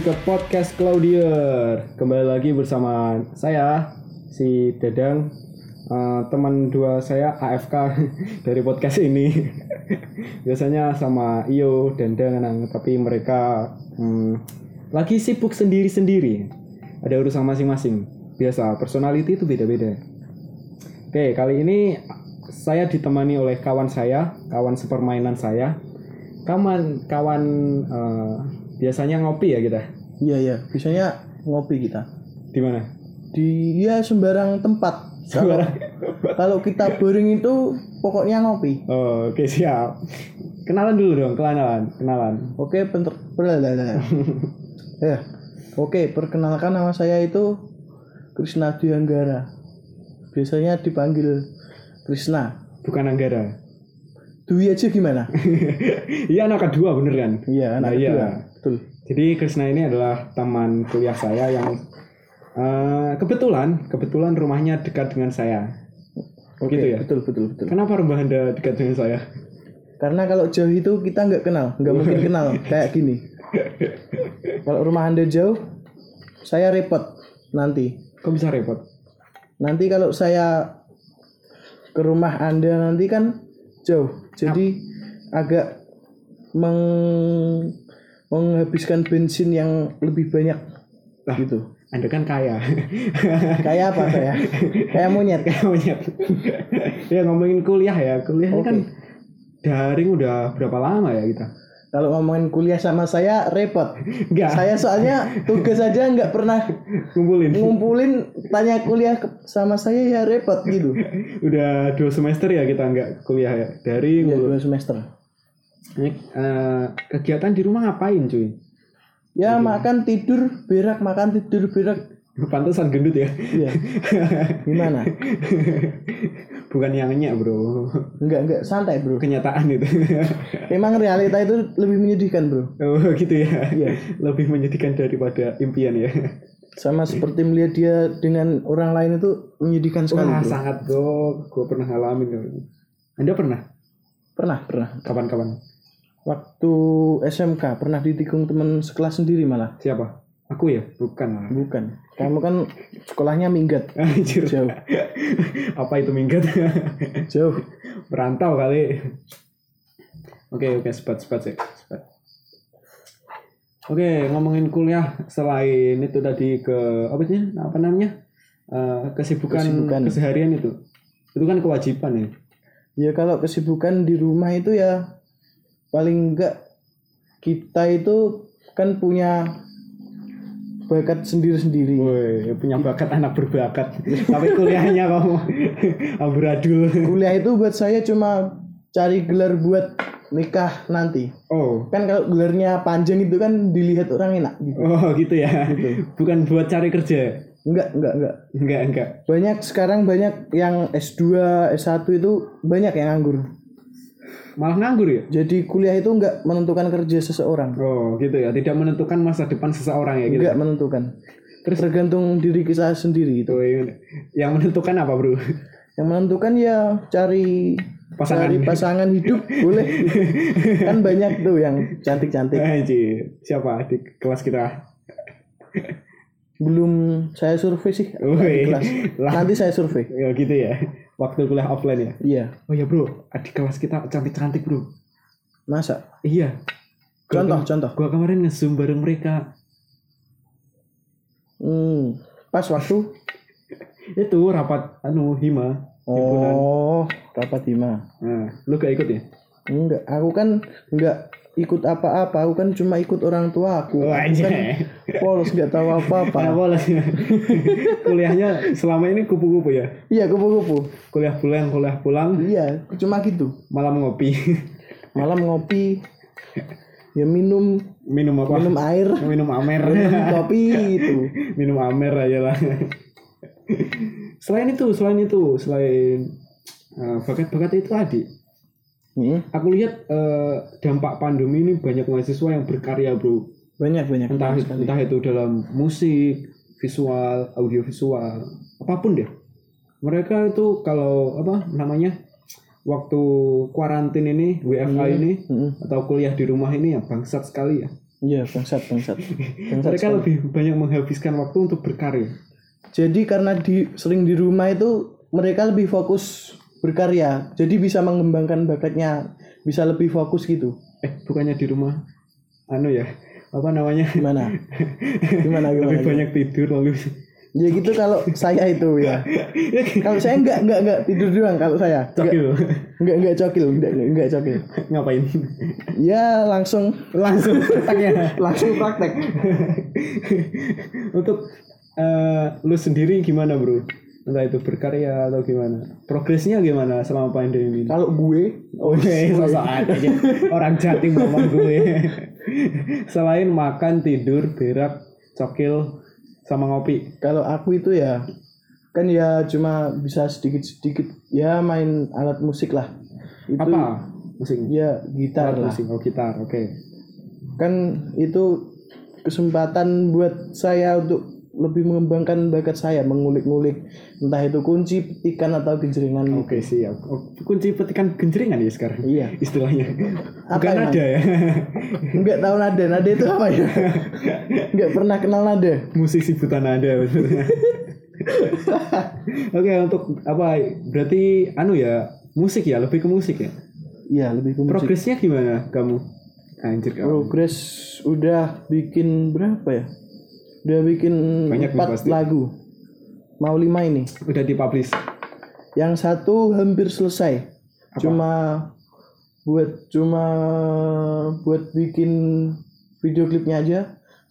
lagi ke podcast Claudier. Kembali lagi bersama saya si Dedang, eh, teman dua saya AFK dari podcast ini. Biasanya sama Iyo dan Danang, tapi mereka hmm, lagi sibuk sendiri-sendiri. Ada urusan masing-masing. Biasa, personality itu beda-beda. Oke, kali ini saya ditemani oleh kawan saya, kawan sepermainan saya. Kawan kawan eh, biasanya ngopi ya kita. Iya iya, biasanya ngopi kita Di mana? di ya sembarang tempat. Kalau kalau kita boring itu pokoknya ngopi. Oh, oke siap. Kenalan dulu dong, kenalan, kenalan. Oke, bentar. ya. Oke, perkenalkan nama saya itu Krisna Dianggara. Biasanya dipanggil Krisna. Bukan Anggara. Dwi aja gimana? Iya anak kedua bener kan? Iya, Nah, anak iya. Betul. Jadi Krisna ini adalah teman kuliah saya yang eh, kebetulan kebetulan rumahnya dekat dengan saya. Oke, Gitu ya? betul betul betul. Kenapa rumah anda dekat dengan saya? Karena kalau jauh itu kita nggak kenal, nggak mungkin kenal kayak gini. Kalau rumah anda jauh, saya repot nanti. Kok bisa repot? Nanti kalau saya ke rumah anda nanti kan jauh, jadi agak meng menghabiskan bensin yang lebih banyak Lah. gitu. Anda kan kaya. Kayak apa saya? Kayak monyet. Kayak monyet. ya ngomongin kuliah ya. Kuliah ini Oke. kan daring udah berapa lama ya kita? Kalau ngomongin kuliah sama saya repot. Enggak, Saya soalnya tugas aja nggak pernah ngumpulin. ngumpulin tanya kuliah sama saya ya repot gitu. udah dua semester ya kita nggak kuliah ya. Dari Iya dua semester. Ini, eh, kegiatan di rumah ngapain cuy? Ya makan tidur berak makan tidur berak. Pantesan gendut ya. Iya. Gimana? Bukan yang nyenyak bro. Enggak enggak santai bro. Kenyataan itu. Emang realita itu lebih menyedihkan bro. oh gitu ya. Iya. Lebih menyedihkan daripada impian ya. Sama seperti melihat dia dengan orang lain itu menyedihkan sekali Wah bro. sangat bro. Gue pernah ngalamin. Anda pernah? Pernah pernah. Kapan-kapan? Waktu SMK pernah ditikung teman sekelas sendiri malah. Siapa? Aku ya? Bukan. Bukan. Kamu kan sekolahnya minggat. Anjir. Jauh. Apa itu minggat? Jauh. Merantau kali. Oke, oke, sepat, sepat, sih. sepat. Oke, ngomongin kuliah selain itu tadi ke apa sih? Apa namanya? Eh, kesibukan, Kesibukan. keseharian itu. Itu kan kewajiban ya. Ya kalau kesibukan di rumah itu ya paling enggak kita itu kan punya bakat sendiri-sendiri. Woi, punya bakat anak berbakat. Tapi kuliahnya kamu amburadul. Kuliah itu buat saya cuma cari gelar buat nikah nanti. Oh. Kan kalau gelarnya panjang itu kan dilihat orang enak gitu. Oh, gitu ya. Bukan buat cari kerja. Enggak, enggak, enggak. Enggak, enggak. Banyak sekarang banyak yang S2, S1 itu banyak yang nganggur. Malah nganggur ya? Jadi kuliah itu enggak menentukan kerja seseorang. Oh, gitu ya. Tidak menentukan masa depan seseorang ya gitu. Enggak menentukan. Terus tergantung diri kita sendiri itu. Oh, iya. Yang menentukan apa, Bro? Yang menentukan ya cari Pasangan. cari pasangan hidup boleh. kan banyak tuh yang cantik-cantik. Anjir. Siapa di kelas kita? Belum saya survei sih di Woi. kelas. Lah, Nanti saya survei. ya gitu ya. Waktu kuliah offline ya. Iya. Oh ya, Bro. Adik kelas kita cantik-cantik, Bro. Masa? Iya. Gua Contoh, contoh. Gua kemarin nge-zoom bareng mereka. Hmm, pas waktu Itu rapat anu hima. himpunan. Oh, rapat hima. Nah, lu gak ikut ya? Enggak, aku kan enggak ikut apa-apa. Aku kan cuma ikut orang tua aku. Wah, Aku kan. Polos enggak tahu Nah, apa-apa. boleh. Kuliahnya selama ini kupu-kupu ya. Iya, kupu-kupu. Kuliah pulang, kuliah pulang, Iya, cuma gitu. malam ngopi. Malam ngopi, ya minum Minum apa? minum air, Minum amer. minum kopi itu. Minum amer aja lah. selain itu, selain itu, selain eh, bakat-bakat itu adik. Hmm, Aku lihat eh, dampak pandemi ini banyak mahasiswa yang berkarya, Bro. Banyak banyak. Entah banyak sekali. entah itu dalam musik, visual, audiovisual, apa pun deh. Mereka itu kalau apa namanya? waktu kuarantin ini, WFH ini Hmm, atau kuliah di rumah ini ya bangsat sekali ya. Iya, bangsat, bangsat. bangsat mereka sekali. lebih banyak menghabiskan waktu untuk berkarya Jadi karena di sering di rumah itu mereka lebih fokus berkarya. Jadi bisa mengembangkan bakatnya, bisa lebih fokus gitu. eh bukannya di rumah anu ya apa namanya Gimana? Gimana gimana? lebih banyak tidur lalu Ya gitu kalau saya itu ya. Kalau saya enggak enggak enggak tidur doang kalau saya. Enggak cokil enggak, enggak cokil, enggak enggak cokil. ngapain Ya langsung langsung prakteknya langsung praktek. untuk eh, lu sendiri gimana bro entah itu berkarya atau gimana progresnya gimana selama pandemi ini Kalau gue Oh iya, sosok aja orang jatim ngomong gue. Selain makan, tidur, berak, cokil, sama ngopi. kalau aku itu ya kan ya cuma bisa sedikit-sedikit ya main alat musik lah. Itu Apa? Musik. ya gitar Alat lah. musik. Oh gitar, oke. kan itu kesempatan buat saya untuk lebih mengembangkan bakat saya mengulik-ngulik entah itu kunci petikan atau genjeringan Oke siap. Oh, kunci petikan genjeringan ya sekarang. iya Istilahnya. Apa Bukan emang? ada ya. nggak tahu nada nada itu apa ya nggak pernah kenal nada Musisi buta nada maksudnya. Oke untuk apa? Berarti anu ya musik ya lebih ke musik ya. iya lebih ke musik Progresnya gimana kamu? Anjir kamu. progres udah bikin berapa ya udah bikin Banyak empat lagu mau lima ini Udah dipublish. yang satu hampir selesai Apa? cuma buat cuma buat bikin video klipnya aja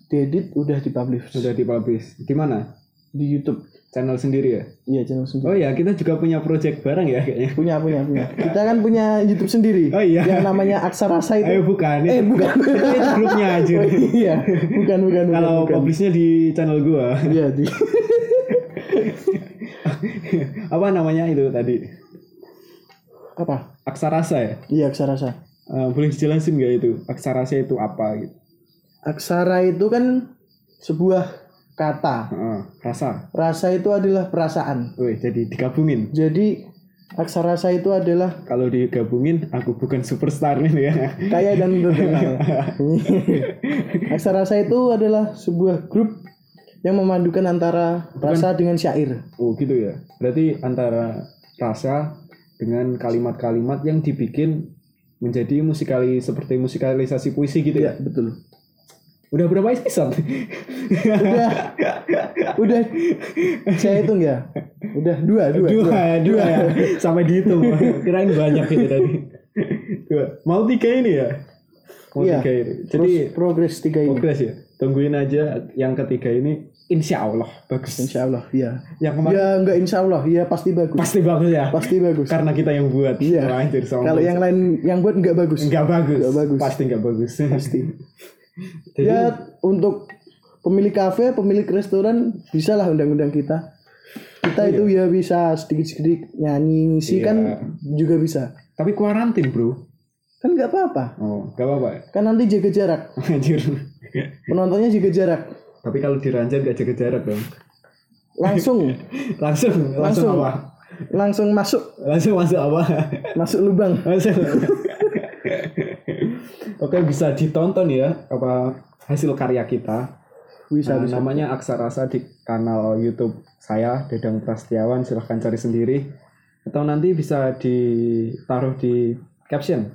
diedit udah dipublish Sudah dipublish. Di mana? Di YouTube Channel sendiri ya? iya channel sendiri Oh ya, kita juga punya project bareng ya kayaknya. punya punya punya kita kan punya YouTube sendiri Oh iya. yang namanya Aksarasa Ayo itu bukan. eh bukan itu grupnya aja. Oh, iya bukan bukan bukan, Kalau bukan. publishnya di channel gua. iya di Apa namanya itu tadi? apa Aksarasa ya? iya Aksarasa Eh, boleh dijelasin nggak itu? Aksarasa itu apa gitu? Aksara itu kan sebuah kata Heeh, rasa. rasa itu adalah perasaan Wih, jadi digabungin. jadi Aksarasa itu adalah Kalau digabungin, aku bukan superstar nih ya. kaya dan terkenal. Aksarasa itu adalah sebuah grup yang memadukan antara rasa dengan syair. Oh gitu ya. Berarti antara rasa dengan kalimat-kalimat yang dibikin menjadi musikali seperti musikalisasi puisi gitu ya. Ya, betul. Udah berapa episode? Udah, udah, saya hitung ya. Udah dua, dua, dua, dua. dua, ya. Sampai dihitung. Kirain banyak gitu tadi. Dua. Mau tiga ini ya? Mau Iya. tiga ini. Jadi Terus progres tiga ini. progres ya. Tungguin aja yang ketiga ini. Insya Allah bagus. Insya Allah, ya. Yang kemarin Ya enggak insya Allah, ya pasti bagus. pasti bagus ya. Pasti bagus. Karena kita yang buat. Iya. Kalau yang lain yang buat enggak bagus. Enggak bagus. Nggak bagus. Pasti enggak bagus. Pasti. Jadi, Ya untuk pemilik kafe, pemilik restoran bisa lah undang-undang kita. Kita itu ya bisa sedikit-sedikit nyanyi, ngisi Iya. kan juga bisa. tapi kuarantin, Bro. Kan nggak apa-apa. Oh, enggak apa-apa. ya? Kan nanti jaga jarak. Anjir. Penontonnya jaga jarak. tapi kalau diranjang enggak jaga jarak dong. Langsung, Langsung, langsung, Langsung. apa? langsung masuk, Langsung masuk apa? masuk lubang. Langsung. Oke, bisa ditonton ya apa hasil karya kita. Bisa, Nah, bisa. namanya Aksarasa di kanal YouTube saya Dedang Prastiawan silahkan cari sendiri atau nanti bisa ditaruh di caption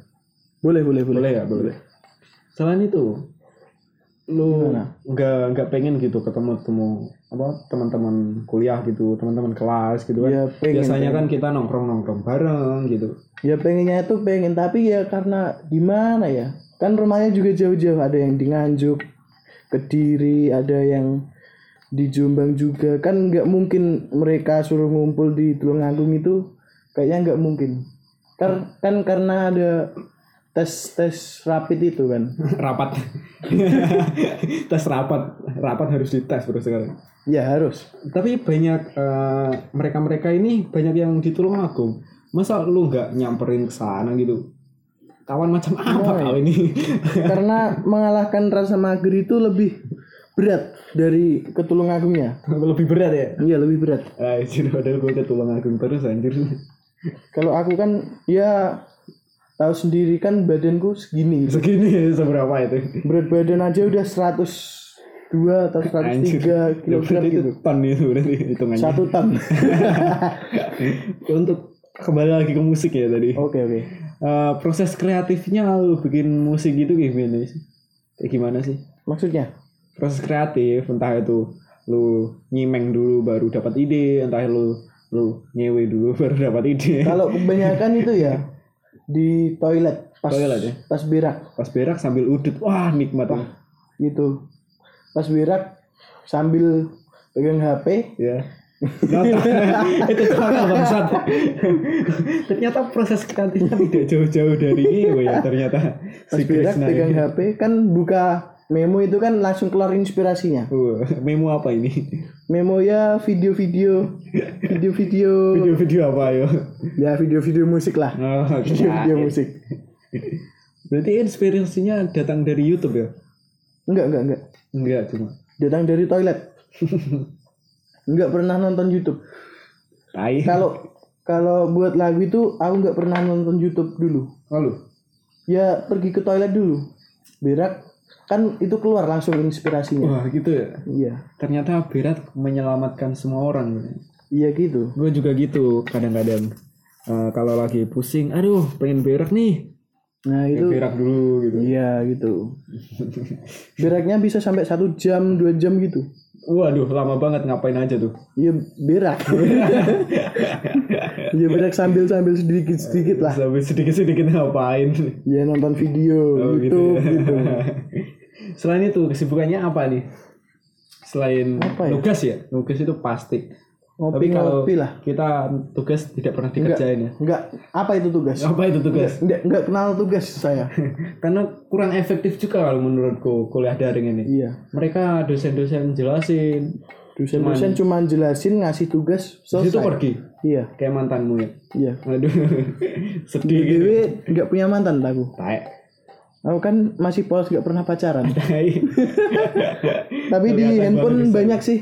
Boleh, boleh, boleh. boleh ya boleh selain itu lu Gimana? nggak nggak pengen gitu ketemu temu apa teman-teman kuliah gitu teman-teman kelas gitu kan Ya pengen. biasanya pengen. kan kita nongkrong nongkrong bareng gitu Ya pengennya itu pengen, tapi ya karena di mana ya? Kan rumahnya juga jauh-jauh, ada yang di Nganjuk, Kediri, ada yang di Jombang juga. Kan nggak mungkin mereka suruh ngumpul di Tulungagung itu, kayaknya nggak mungkin. Kan kan karena ada tes tes rapid itu kan. rapat tes rapat rapat harus dites bro sekarang Ya harus. tapi banyak mereka mereka ini banyak yang di Tulungagung masa lu nggak nyamperin ke sana gitu kawan macam apa kau ini karena mengalahkan rasa mager itu lebih berat dari ketulungagungnya. lebih berat ya Iya lebih berat. Anjir, padahal gue ke Tulungagung terus anjir Kalau aku kan ya tahu sendiri kan badanku segini Segini seberapa itu? berat badan aja udah 102 atau 103 kilo Berarti itu gitu ton itu berarti hitungannya. satu ton Untuk kembali lagi ke musik ya tadi. oke oke Eh, proses kreatifnya lu bikin musik gitu gimana sih? Kayak gimana sih? maksudnya Proses kreatif entah itu lu nyimeng dulu baru dapat ide, entah lu lu nyewe dulu baru dapat ide. kalau kebanyakan itu ya di toilet pas Toilet ya? pas berak Pas berak sambil udut, wah nikmat ya. gitu pas berak sambil pegang HP ya. Nota. itu kakak bangsat. ternyata proses kreatifnya tidak jauh-jauh dari ini ya ternyata. pas berak pegang ini. HP kan buka memo itu kan langsung keluar inspirasinya Wah, memo apa ini? memo ya video-video video-video Video-video apa yo? ya video-video musik lah Oh, video-video musik Berarti inspirasinya datang dari YouTube ya? enggak enggak enggak Enggak cuma. datang dari toilet enggak pernah nonton YouTube Tai. kalau kalau buat lagu itu aku nggak pernah nonton YouTube dulu Lalu. ya pergi ke toilet dulu berak kan itu keluar langsung inspirasinya Wah gitu ya. iya Ternyata berat menyelamatkan semua orang. iya gitu Gue juga gitu kadang-kadang. Eh, kalau lagi pusing, aduh pengen berak nih. Nah itu Berak dulu gitu. iya gitu beraknya bisa sampai satu jam dua jam gitu Waduh lama banget ngapain aja tuh. iya berak iya berak sambil sambil sedikit sedikit lah Sampai sedikit-sedikit ngapain. ya nonton video Oh, YouTube ya. gitu Selain itu kesibukannya apa nih? Selain Apa ya? tugas ya, tugas itu pasti. Ngopi Tapi kalau ngopi lah. kita tugas tidak pernah dikerjain ya. enggak. Apa itu tugas? Apa itu tugas? enggak enggak kenal tugas saya. Karena kurang efektif juga kalau menurutku kuliah daring ini. iya. Mereka dosen-dosen jelasin, dosen-dosen cuma jelasin ngasih tugas selesai. pergi? Iya. Kayak mantanmu ya. iya. Aduh, sedih gitu. dewe nggak punya mantan aku Taek. aku kan masih polos nggak pernah pacaran. Tapi di handphone banyak sih.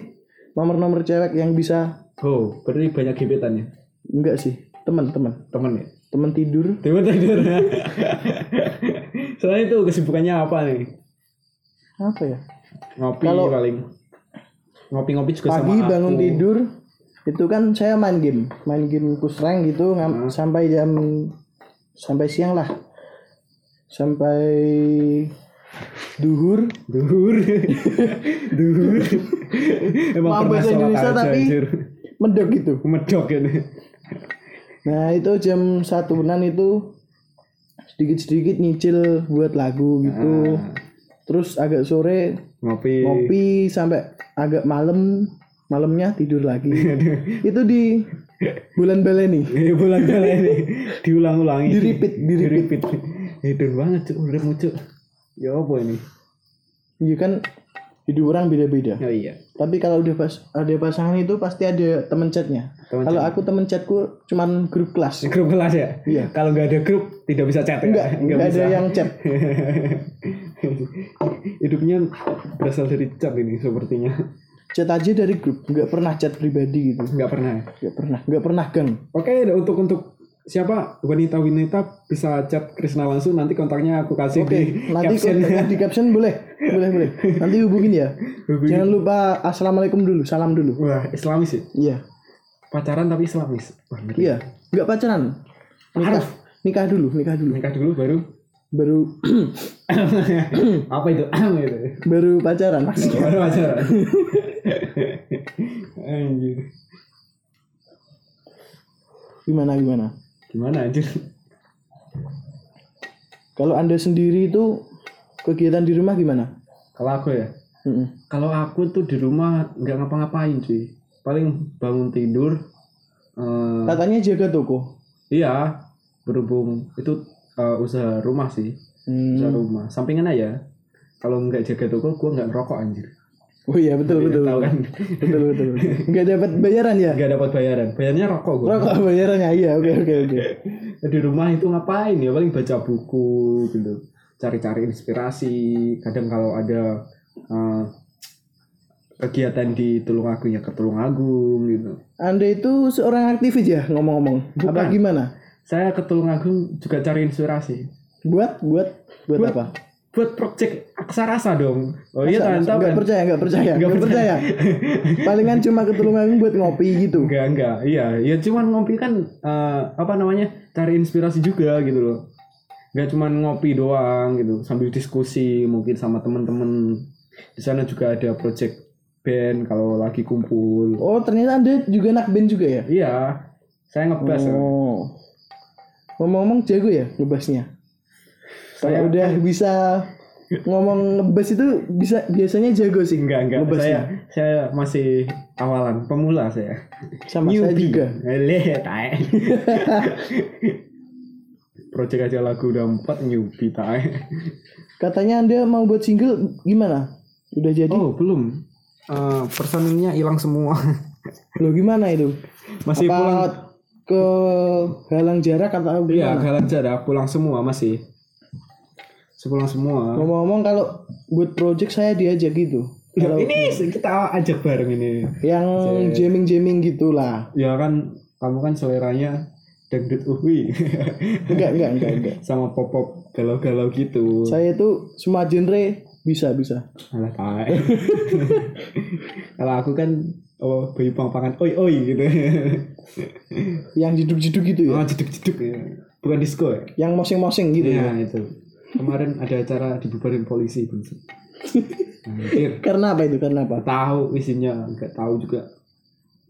Nomor-nomor cewek yang bisa Oh, berarti banyak gebetan ya? enggak sih teman-teman Temen ya? teman tidur Tidur tidur. Selain itu kesibukannya apa nih? apa ya Ngopi Kalau- paling. Ngopi-ngopi juga pagi sama bangun aku. tidur itu kan saya main game main game push rank gitu ngam- sampai jam sampai siang lah sampai duhur Duhur. Duhur. Emang Maaf pernah bahasa Indonesia aja, tapi- anjir. Medok gitu Medok ini. nah itu jam satuan itu sedikit-sedikit nyicil buat lagu gitu terus agak sore Ngopi. ngopi sampai agak malam malamnya tidur lagi itu di bulan baleni bulan kali ini diulang-ulangi. Di repeat, di repeat. Banget cuk, udah cuk. Ya apa ini? iya kan hidup orang beda-beda Oh iya. tapi kalau udah pas ada pasangan itu pasti ada teman chatnya Teman kalau aku teman chatku cuman grup kelas Grup kelas ya? Iya. Kalau nggak ada grup tidak bisa chat ya? enggak enggak ada bisa. yang chat Hidupnya berasal dari chat ini sepertinya. chat aja dari grup nggak pernah chat pribadi gitu Nggak pernah. nggak pernah nggak pernah gang Oke, untuk untuk siapa wanita-wanita bisa chat Krisna langsung nanti kontaknya aku kasih Oke, di nanti caption. di caption boleh, boleh, boleh. Nanti hubungin ya. Hubungin. Jangan lupa assalamualaikum dulu, salam dulu. Wah, Islamis ya? Iya, Pacaran tapi Islamis. Wah, iya, nggak pacaran. Nikah, nikah dulu, nikah dulu. Nikah dulu baru Baru, apa itu? baru pacaran. Baru pacaran. Anjir. Gimana, gimana? Gimana anjir? Kalau anda sendiri itu kegiatan di rumah gimana? Kalau aku ya, Mm-mm. kalau aku tuh di rumah nggak ngapa-ngapain cuy. Paling bangun tidur. eh, Katanya jaga toko. iya, berhubung itu eh, usaha rumah sih. Hmm. Usaha rumah. Sampingan aja. Kalau nggak jaga toko, gue nggak ngerokok anjir. Oh iya betul betul. Tahu kan? Betul betul. betul. Nggak dapat bayaran ya? Nggak dapat bayaran. Bayarnya rokok gue. Rokok bayarannya iya oke oke oke. di rumah itu ngapain ya paling baca buku gitu cari-cari inspirasi kadang kalau ada eh, kegiatan di Tulungagung ya ke Tulungagung gitu Anda itu seorang aktivis ya ngomong-ngomong. Apa gimana? saya ke Tulungagung juga cari inspirasi Buat buat buat, Buat- apa? Buat project aksarasa dong oh iya kan tahu kan percaya, nggak percaya, Nggak nggak percaya. Palingan cuma ke Tulungagung buat ngopi gitu. enggak enggak iya ya cuman ngopi kan eh, apa namanya cari inspirasi juga gitu loh nggak cuman ngopi doang gitu sambil diskusi mungkin sama temen-temen di sana juga ada project band kalau lagi kumpul Oh ternyata anda juga anak band juga ya? iya saya ngebas. Oh. Ngomong-ngomong jago ya ngebasnya. Saya- udah bisa ngomong ngebas itu bisa biasanya jago sih. enggak enggak ngebasnya. saya saya masih awalan pemula saya Sama saya juga. Lihat tae. Project aja lagu udah empat newbie tae. Katanya anda mau buat single gimana? Udah jadi? Oh belum. Eh, personilnya hilang semua. Loh gimana itu? Masih Apa pulang. ke halang jarak atau Iya, gimana? galang jarak pulang semua masih. Sepulang semua. Ngomong-ngomong kalau buat project saya diajak gitu. Ya, Kalau ini kita ajak bareng ini. yang jamming-jamming gitulah. Ya kan kamu kan seleranya dangdut uhui Enggak, enggak, enggak, enggak. sama pop pop galau-galau gitu. Saya itu semua genre bisa, bisa. Alah. Kalau aku kan oh bayi pang-pangan oi oi gitu. Yang jeduk-jeduk gitu ya. Oh jeduk-jeduk ya. Bukan disco ya? Yang mosing-mosing gitu ya. Iya itu. Kemarin ada acara dibubarin polisi. Anjir. Karena apa itu? Karena apa? Tahu isinya nggak tahu juga.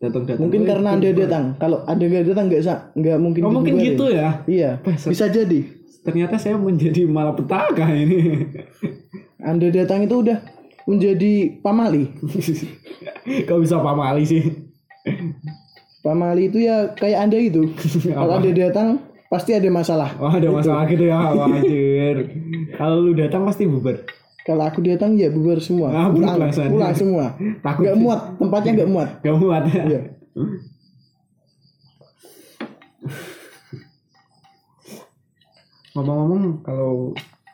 Datang-datang. Mungkin "Oi, karena anda bubar." datang. Kalau anda nggak datang nggak nggak mungkin. Oh mungkin dibubarin. gitu ya. Iya, bisa jadi. Ternyata saya menjadi malapetaka ini. Anda datang itu udah menjadi pamali. Kok bisa pamali sih? Pamali itu ya kayak anda itu. Kalau anda datang pasti ada masalah. Oh ada masalah gitu ya, Wah, anjir. Kalau lu datang pasti bubar. Kalau aku datang ya bubar semua. Ah, pulang, sana. pulang semua. Takut Nggak muat, tempatnya nggak muat. Gak muat. Iya. Ngomong-ngomong kalau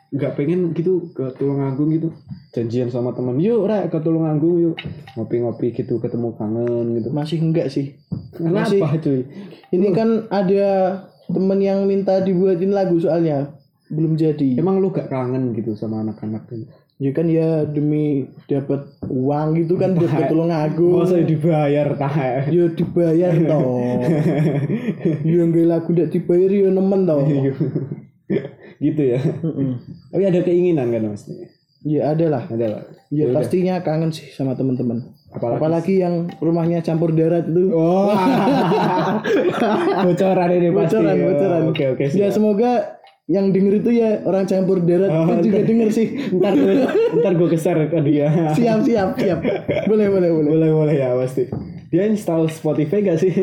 nggak pengen gitu ke Tulungagung gitu janjian sama teman yuk rek ke Tulungagung yuk ngopi-ngopi gitu ketemu kangen gitu Masih enggak sih. kenapa cuy Ini kan ada temen yang minta dibuatin lagu soalnya belum jadi. emang lu gak kangen gitu sama anak-anak gitu Ya kan ya demi dapat uang gitu kan buat ketulung aku. masa dibayar tahe Ya dibayar toh. Ya nggak lagu ndak dibayar ya nemen toh. gitu ya tapi ada keinginan kan mas Ya ada lah. ada lah Ya pastinya kangen sih sama teman-teman. Apalagi Apalagi yang rumahnya campur darat itu. oh bocoran ini pasti bocoran, bocoran. oke oke Ya semoga yang denger itu ya orang campur darat Oh, itu juga denger sih. ntar gue ntar gue keser ke dia siap, siap, siap. Boleh, boleh, boleh. boleh boleh ya pasti dia install Spotify gak sih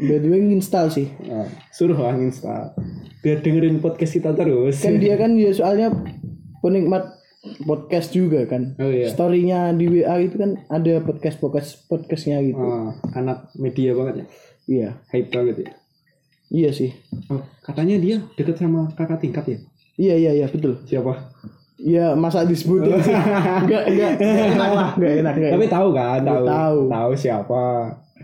By the way install sih. Nah, suruh lah install biar dengerin podcast kita terus Kan dia kan ya soalnya penikmat podcast juga kan. oh iya Storynya di WA itu kan ada podcast podcast podcastnya gitu. Oh, anak media banget ya Iya, hype banget ya iya sih. oh, katanya dia deket sama kakak tingkat ya Iya, iya, iya betul. siapa Ya masa disebutin sih. Enggak, enggak, enggak enak lah, enggak enak, enggak tapi tahu kan tahu Tahu. tahu siapa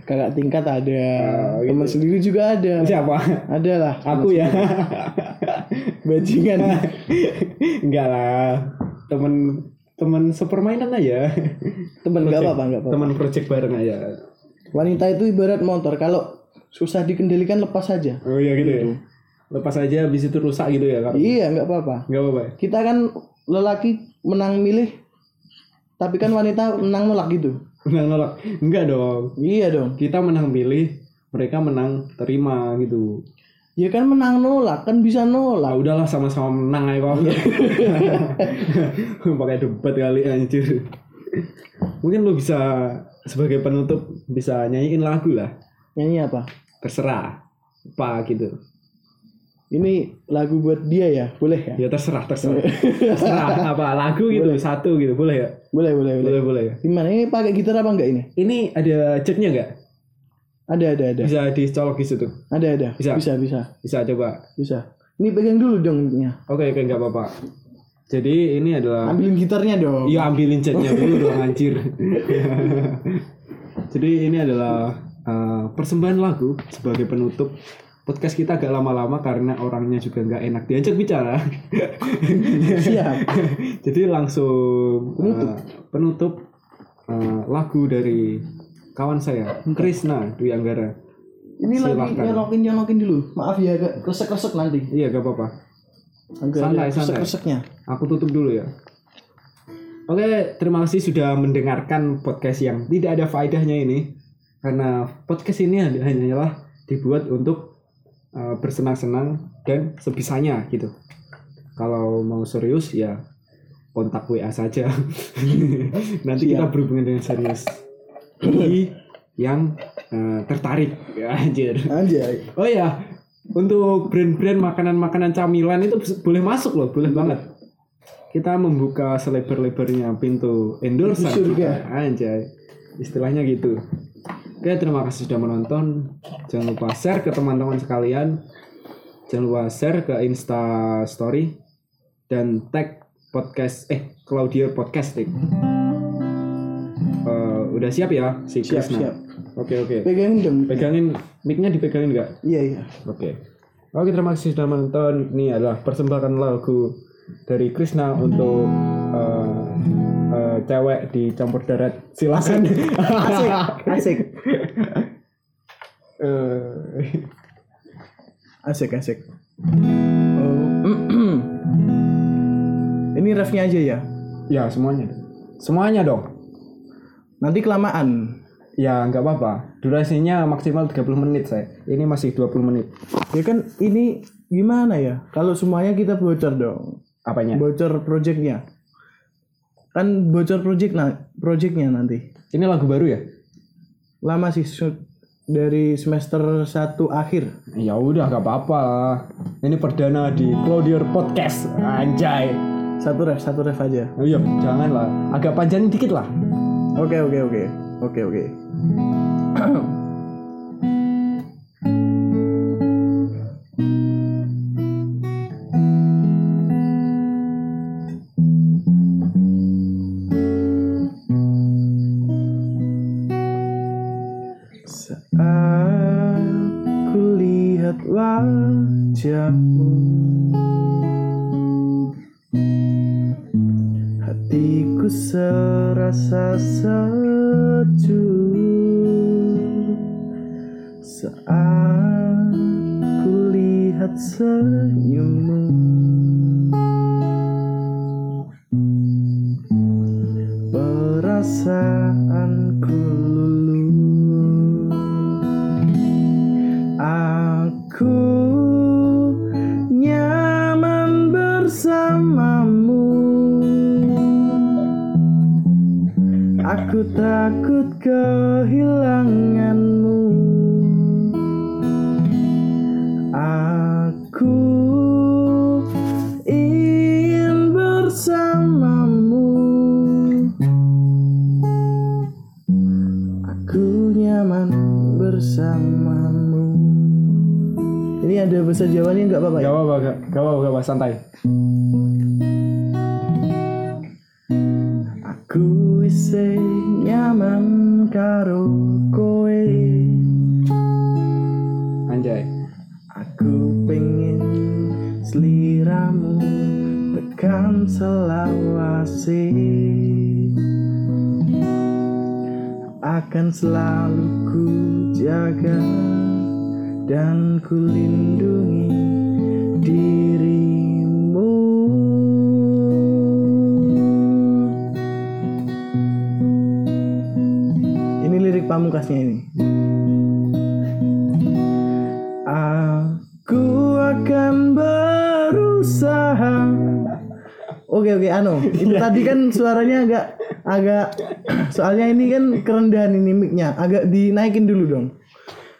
Kakak tingkat ada, Oh, gitu. teman sendiri juga ada. siapa Ada lah. aku ya Bajingan. enggak lah temen temen sepermainan aja Temen enggak apa-apa, enggak apa-apa. teman project bareng aja Wanita itu ibarat motor, kalau susah dikendalikan lepas saja. oh iya gitu ya lepas aja habis itu rusak gitu ya kak Iya, enggak apa-apa. nggak apa-apa ya? Kita kan lelaki menang milih, tapi kan wanita menang nolak gitu. menang nolak enggak dong Iya dong. kita menang pilih mereka menang terima gitu Ya kan menang nolak, kan bisa nolak. udahlah sama-sama menang aja kok. Pakai debat kali anjir. Mungkin lu bisa sebagai penutup bisa nyanyiin lagu lah. Nyanyi apa? terserah. Apa gitu. Ini lagu buat dia ya, boleh ya? ya terserah terserah. Terserah apa lagu gitu satu gitu. Boleh ya? Boleh, boleh, boleh. boleh boleh ya? Gimana? Ini pakai gitar apa enggak ini? ini ada jacknya nggak Ada, ada, ada. bisa dicolok di situ Ada, ada. Bisa. bisa, bisa. bisa coba bisa. Ini pegang dulu dong mic-nya. oke oke nggak apa-apa jadi ini adalah Ambilin gitarnya dong. Iya ambilin chatnya dulu dong anjir. Jadi ini adalah uh, persembahan lagu sebagai penutup podcast kita agak lama-lama karena orangnya juga nggak enak diajak bicara. Siap. Jadi langsung Penutup. eh, penutup eh, lagu dari kawan saya Krisna Dwi Anggara. Ini lagi Silakan. nyolokin nyolokin dulu. Maaf ya agak kresek kresek nanti. Iya gak apa-apa. Santai, santai. kreseknya. Aku tutup dulu ya. Oke, terima kasih sudah mendengarkan podcast yang tidak ada faedahnya ini. Karena podcast ini hanya- hanyalah dibuat untuk uh, bersenang-senang dan sebisanya gitu. Kalau mau serius ya kontak WA saja. Nanti kita berhubungan dengan serius. Bagi yang uh, tertarik, ya, anjir. Anjay. Oh ya, untuk brand-brand makanan-makanan camilan itu boleh masuk loh, boleh banget. Kita membuka selebar-lebarnya pintu endorse Pintu surga. Anjay. Istilahnya gitu. Oke, terima kasih sudah menonton. Jangan lupa share ke teman-teman sekalian. Jangan lupa share ke Insta Story dan tag podcast eh Claudia Podcast Dik. Eh, udah siap ya si Siap, Krisna? siap. Oke, oke. Pegangin dong. Pegangin mic-nya dipegangin enggak? Iya iya. Oke. Oke, terima kasih sudah menonton. Ini adalah persembahan lagu dari Krisna untuk eh, eh, cewek di campur darat. Silakan. Asik. Asik. Eh, Asik asik. Oh. Ini refnya aja ya. ya, semuanya. Semuanya dong. Nanti kelamaan. Ya, nggak apa-apa. Durasinya maksimal 30 menit, saya. Ini masih 20 menit. Ya kan ini gimana ya? Kalau semuanya kita bocor dong. Apanya? Bocor projectnya. Kan bocor project nah, projectnya nanti. Ini lagu baru ya? Lama sih shoot dari semester 1 akhir. Ya udah, nggak apa-apa. Ini perdana di Claudier Podcast. Anjay. Satu ref, satu ref aja. Oh iya, jangan lah. Agak panjangin dikit lah. Oke oke oke. Oke oke. Santai. Aku isi nyaman karo kowe Anjay. Aku pengen seliramu tekan selawase Akan selalu ku jaga dan ku lindungi pamungkasnya ini Aku akan berusaha. Oke oke anu itu tadi kan suaranya agak agak soalnya ini kan kerendahan ini mic-nya agak dinaikin dulu dong.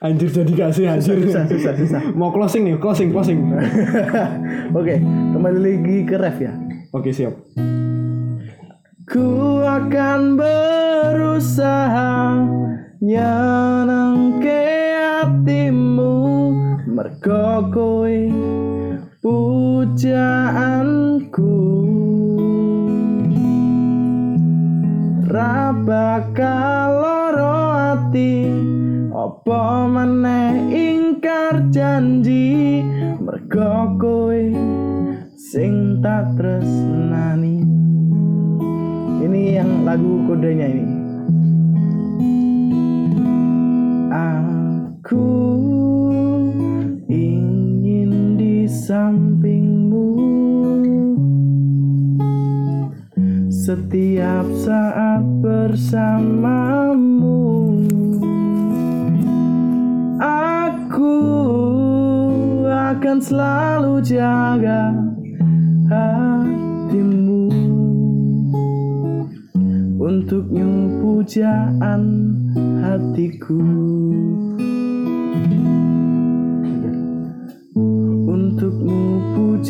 Anjir jadi kasih anjir. Susah susah susah. Mau closing nih, closing, closing. Oke kembali lagi ke ref ya. Oke, siap. Ku akan berusaha nyenengke hatimu mergo kowe pujaanku. Ra bakal loro ati ingkar janji? Mergo kowe sing tak tresnani. Ini yang lagu kodenya ini aku ingin di sampingmu. Setiap saat bersamamu. Aku akan selalu jaga hatimu. Untukmu pujaan hatiku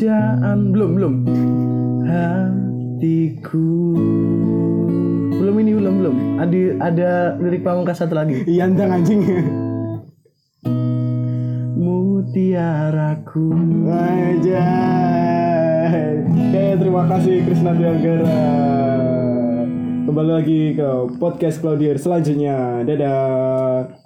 pujaan belum belum hatiku belum ini belum belum ada ada lirik pamungkas satu lagi Iya entang anjing. mutiaraku Aja. Oke, terima kasih Krisna Tianggara. Kembali lagi ke podcast Claudier selanjutnya. Dadah.